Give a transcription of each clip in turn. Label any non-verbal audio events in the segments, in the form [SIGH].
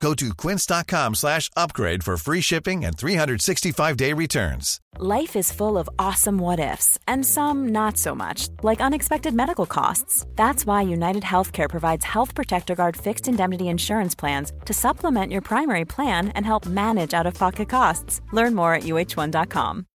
Go to quince.com slash upgrade for free shipping and 365-day returns. Life is full of awesome what ifs, and some not so much, like unexpected medical costs. That's why United Healthcare provides Health Protector Guard fixed indemnity insurance plans to supplement your primary plan and help manage out of pocket costs. Learn more at uh1.com.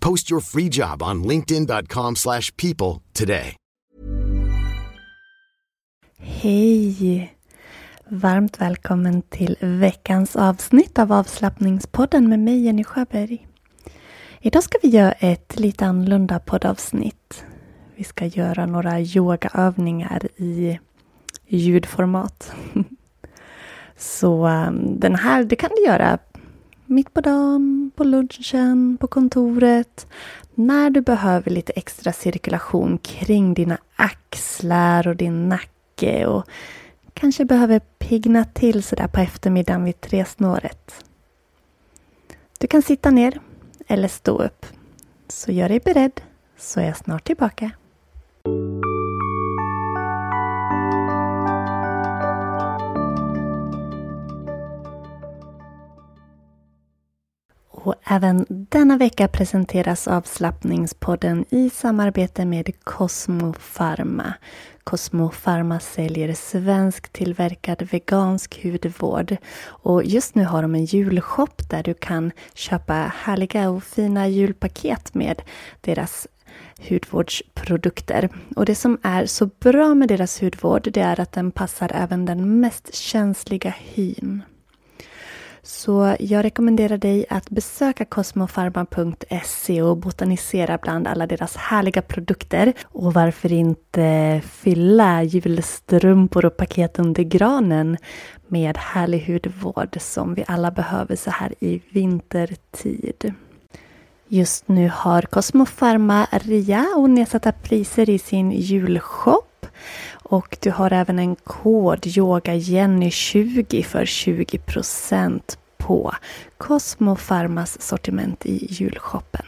Post your free job on linkedin.com/people slash people today. Hej! Varmt välkommen till veckans avsnitt av avslappningspodden med mig Jenny Sjöberg. Idag ska vi göra ett lite annorlunda poddavsnitt. Vi ska göra några yogaövningar i ljudformat. [LAUGHS] Så um, den här, det kan du göra mitt på dagen, på lunchen, på kontoret. När du behöver lite extra cirkulation kring dina axlar och din nacke och kanske behöver pigna till sådär på eftermiddagen vid tresnåret. Du kan sitta ner eller stå upp. Så gör dig beredd så är jag snart tillbaka. Och även denna vecka presenteras avslappningspodden i samarbete med Cosmo Pharma. Cosmo Pharma säljer svensk tillverkad vegansk hudvård. Och just nu har de en julshop där du kan köpa härliga och fina julpaket med deras hudvårdsprodukter. Och det som är så bra med deras hudvård det är att den passar även den mest känsliga hyn. Så jag rekommenderar dig att besöka cosmofarma.se och botanisera bland alla deras härliga produkter. Och varför inte fylla julstrumpor och paket under granen med härlig hudvård som vi alla behöver så här i vintertid. Just nu har Cosmo Pharma rea och nedsatta priser i sin julshop. Och du har även en kod YOGAJENNY20 för 20% på Cosmo Pharmas sortiment i julshoppen.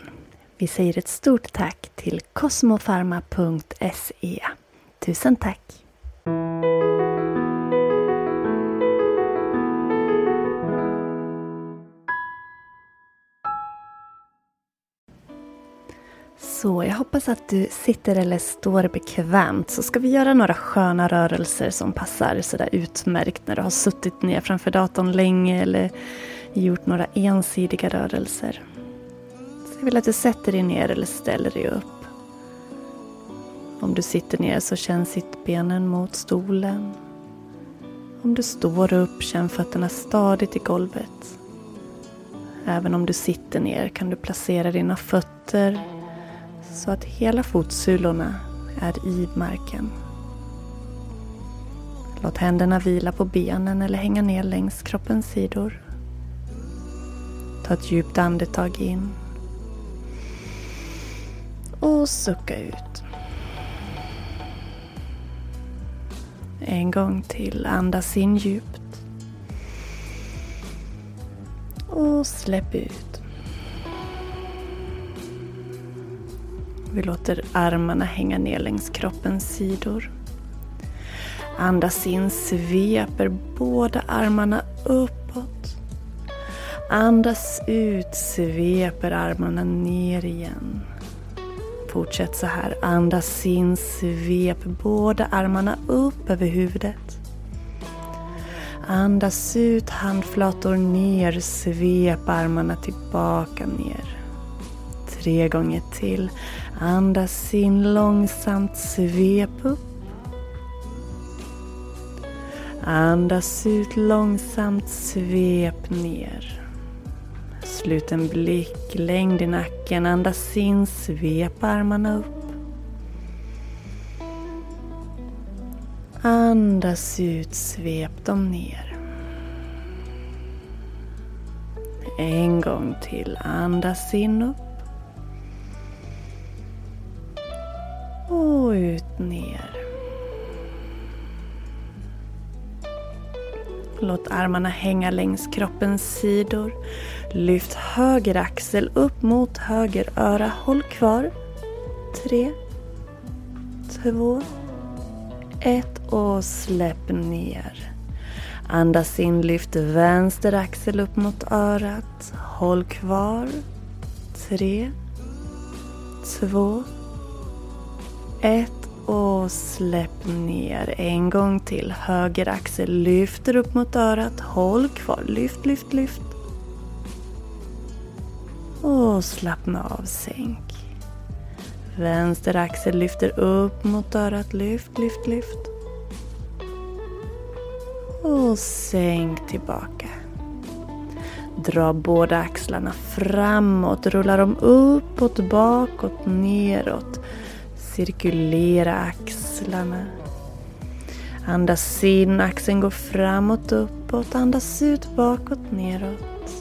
Vi säger ett stort tack till cosmofarma.se. Tusen tack! Så jag hoppas att du sitter eller står bekvämt så ska vi göra några sköna rörelser som passar sådär utmärkt när du har suttit ner framför datorn länge eller gjort några ensidiga rörelser. Så jag vill att du sätter dig ner eller ställer dig upp. Om du sitter ner så känn sittbenen mot stolen. Om du står upp, känn fötterna stadigt i golvet. Även om du sitter ner kan du placera dina fötter så att hela fotsulorna är i marken. Låt händerna vila på benen eller hänga ner längs kroppens sidor. Ta ett djupt andetag in. Och sucka ut. En gång till. Andas in djupt. Och släpp ut. Vi låter armarna hänga ner längs kroppens sidor. Andas in, sveper båda armarna uppåt. Andas ut, sveper armarna ner igen. Fortsätt så här. Andas in, svep båda armarna upp över huvudet. Andas ut, handflator ner, svep armarna tillbaka ner. Tre gånger till. Andas in långsamt, svep upp. Andas ut långsamt, svep ner. Slut en blick, längd i nacken, andas in, svep armarna upp. Andas ut, svep dem ner. En gång till, andas in upp. Och ut ner. Låt armarna hänga längs kroppens sidor. Lyft höger axel upp mot höger öra. Håll kvar. Tre, två, ett och släpp ner. Andas in, lyft vänster axel upp mot örat. Håll kvar. Tre, två, ett och släpp ner. En gång till. Höger axel lyfter upp mot örat. Håll kvar. Lyft, lyft, lyft. Och slappna av, sänk. Vänster axel lyfter upp mot örat. Lyft, lyft, lyft. Och sänk tillbaka. Dra båda axlarna framåt. Rulla dem uppåt, bakåt, neråt. Cirkulera axlarna. Andas in, axeln går framåt, uppåt. Andas ut, bakåt, neråt.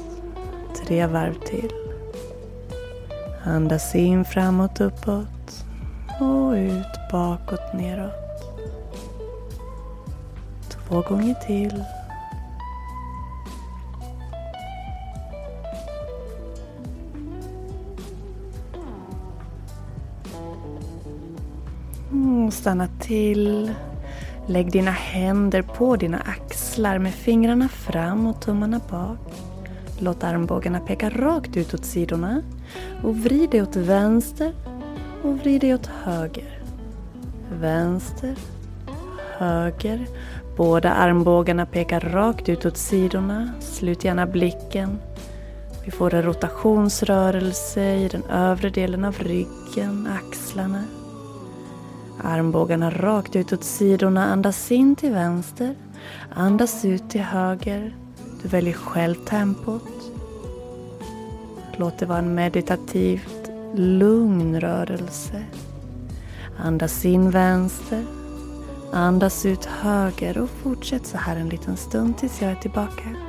Tre varv till. Andas in, framåt, uppåt. Och ut, bakåt, neråt. Två gånger till. Stanna till. Lägg dina händer på dina axlar med fingrarna fram och tummarna bak. Låt armbågarna peka rakt ut åt sidorna. Och vrid dig åt vänster och vrid dig åt höger. Vänster, höger. Båda armbågarna pekar rakt ut åt sidorna. Slut gärna blicken. Vi får en rotationsrörelse i den övre delen av ryggen, axlarna. Armbågarna rakt ut åt sidorna. Andas in till vänster. Andas ut till höger. Du väljer själv tempot. Låt det vara en meditativt lugn rörelse. Andas in vänster. Andas ut höger och fortsätt så här en liten stund tills jag är tillbaka.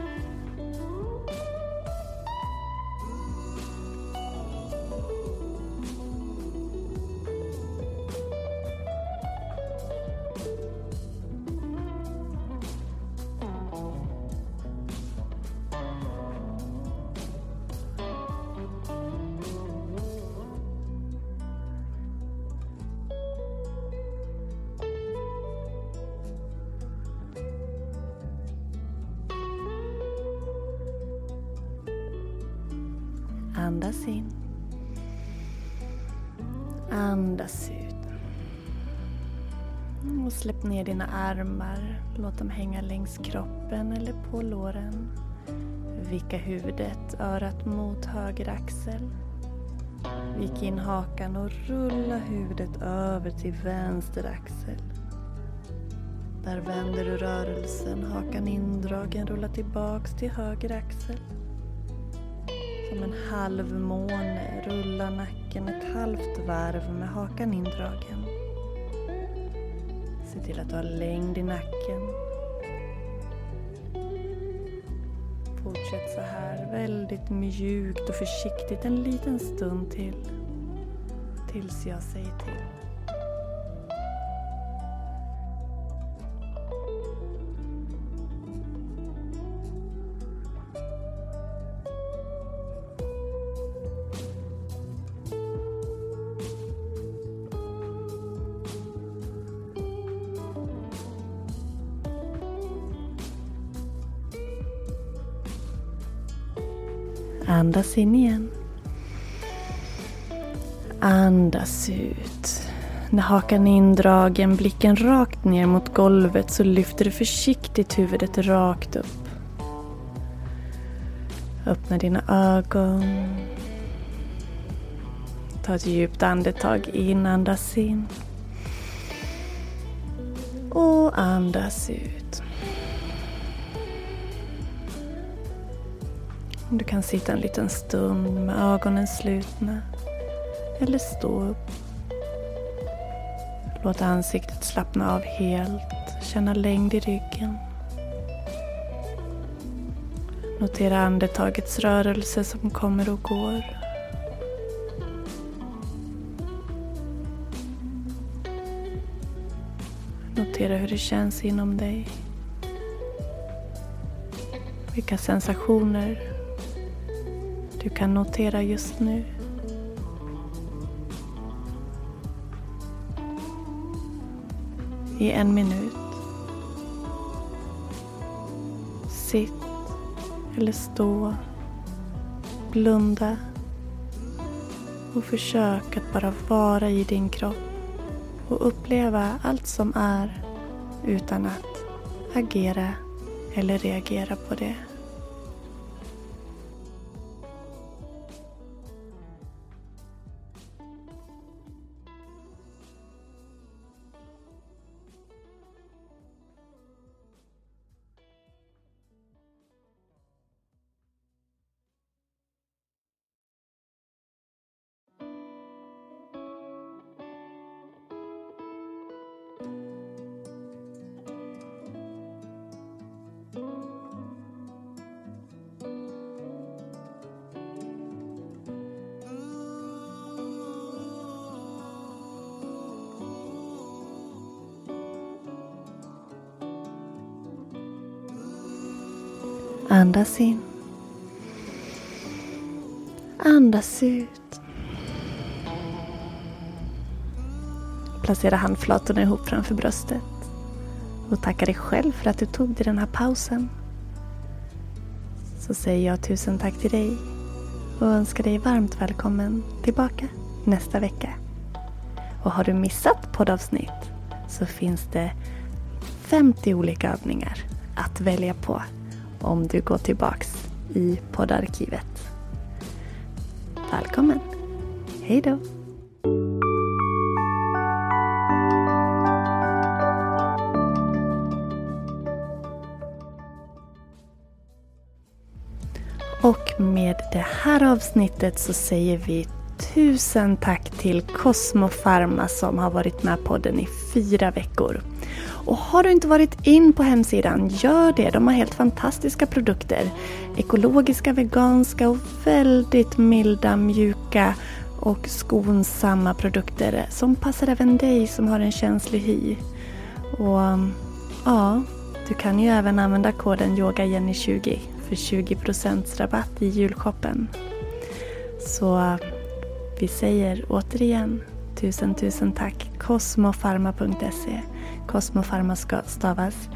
Andas in. Andas ut. Och släpp ner dina armar. Låt dem hänga längs kroppen eller på låren. Vicka huvudet, örat mot höger axel. Vik in hakan och rulla huvudet över till vänster axel. Där vänder du rörelsen, hakan indragen, rulla tillbaks till höger axel. Som en halvmåne rullar nacken ett halvt varv med hakan indragen. Se till att du har längd i nacken. Fortsätt så här väldigt mjukt och försiktigt en liten stund till. Tills jag säger till. Andas in igen. Andas ut. När hakan är indragen, blicken rakt ner mot golvet så lyfter du försiktigt huvudet rakt upp. Öppna dina ögon. Ta ett djupt andetag in, andas in. Och andas ut. Du kan sitta en liten stund med ögonen slutna. Eller stå upp. Låt ansiktet slappna av helt. Känna längd i ryggen. Notera andetagets rörelse som kommer och går. Notera hur det känns inom dig. Vilka sensationer du kan notera just nu. I en minut. Sitt eller stå. Blunda. Och försök att bara vara i din kropp och uppleva allt som är utan att agera eller reagera på det. Andas in. Andas ut. Placera handflatorna ihop framför bröstet. Och tacka dig själv för att du tog dig den här pausen. Så säger jag tusen tack till dig och önskar dig varmt välkommen tillbaka nästa vecka. Och har du missat poddavsnitt så finns det 50 olika övningar att välja på om du går tillbaks i poddarkivet. Välkommen! Hej då! Och med det här avsnittet så säger vi tusen tack till Cosmo Pharma som har varit med podden i fyra veckor. Och har du inte varit in på hemsidan, gör det. De har helt fantastiska produkter. Ekologiska, veganska och väldigt milda, mjuka och skonsamma produkter som passar även dig som har en känslig hy. Och ja, du kan ju även använda koden YogaJenny20 för 20% rabatt i julshoppen. Så vi säger återigen tusen tusen tack cosmofarma.se Cosmofarma ska stavas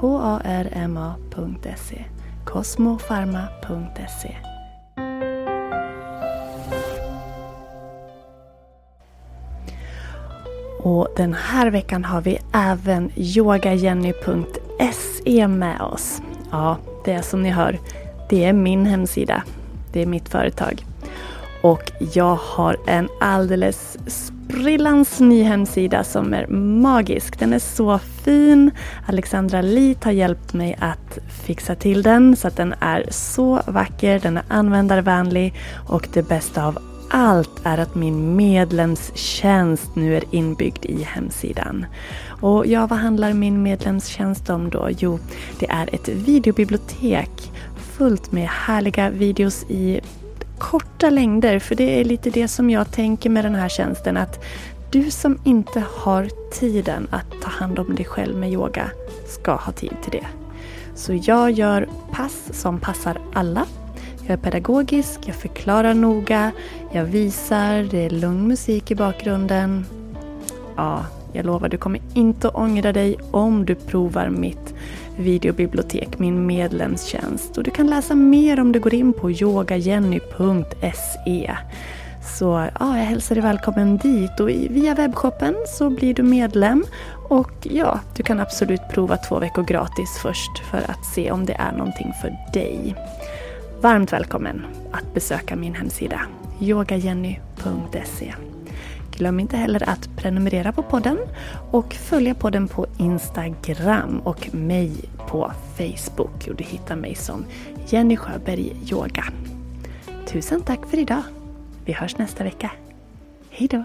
cosmopharma.se Cosmofarma.se Och den här veckan har vi även yogajenny.se med oss. Ja, det är som ni hör, det är min hemsida. Det är mitt företag. Och jag har en alldeles sprillans ny hemsida som är magisk. Den är så fin. Alexandra Lit har hjälpt mig att fixa till den så att den är så vacker, den är användarvänlig och det bästa av allt är att min medlemstjänst nu är inbyggd i hemsidan. Och ja, vad handlar min medlemstjänst om då? Jo, det är ett videobibliotek fullt med härliga videos i korta längder, för det är lite det som jag tänker med den här tjänsten. Att du som inte har tiden att ta hand om dig själv med yoga ska ha tid till det. Så jag gör pass som passar alla. Jag är pedagogisk, jag förklarar noga, jag visar, det är lugn musik i bakgrunden. Ja, jag lovar, du kommer inte ångra dig om du provar mitt videobibliotek, min medlemstjänst. Och du kan läsa mer om du går in på yogajenny.se. Så ja, jag hälsar dig välkommen dit och via webbshoppen så blir du medlem och ja, du kan absolut prova två veckor gratis först för att se om det är någonting för dig. varmt välkommen att besöka min hemsida yogajenny.se. Glöm inte heller att prenumerera på podden och följa podden på Instagram och mig på Facebook. Och du hittar mig som Jenny Sjöberg Yoga. Tusen tack för idag. Vi hörs nästa vecka. Hejdå!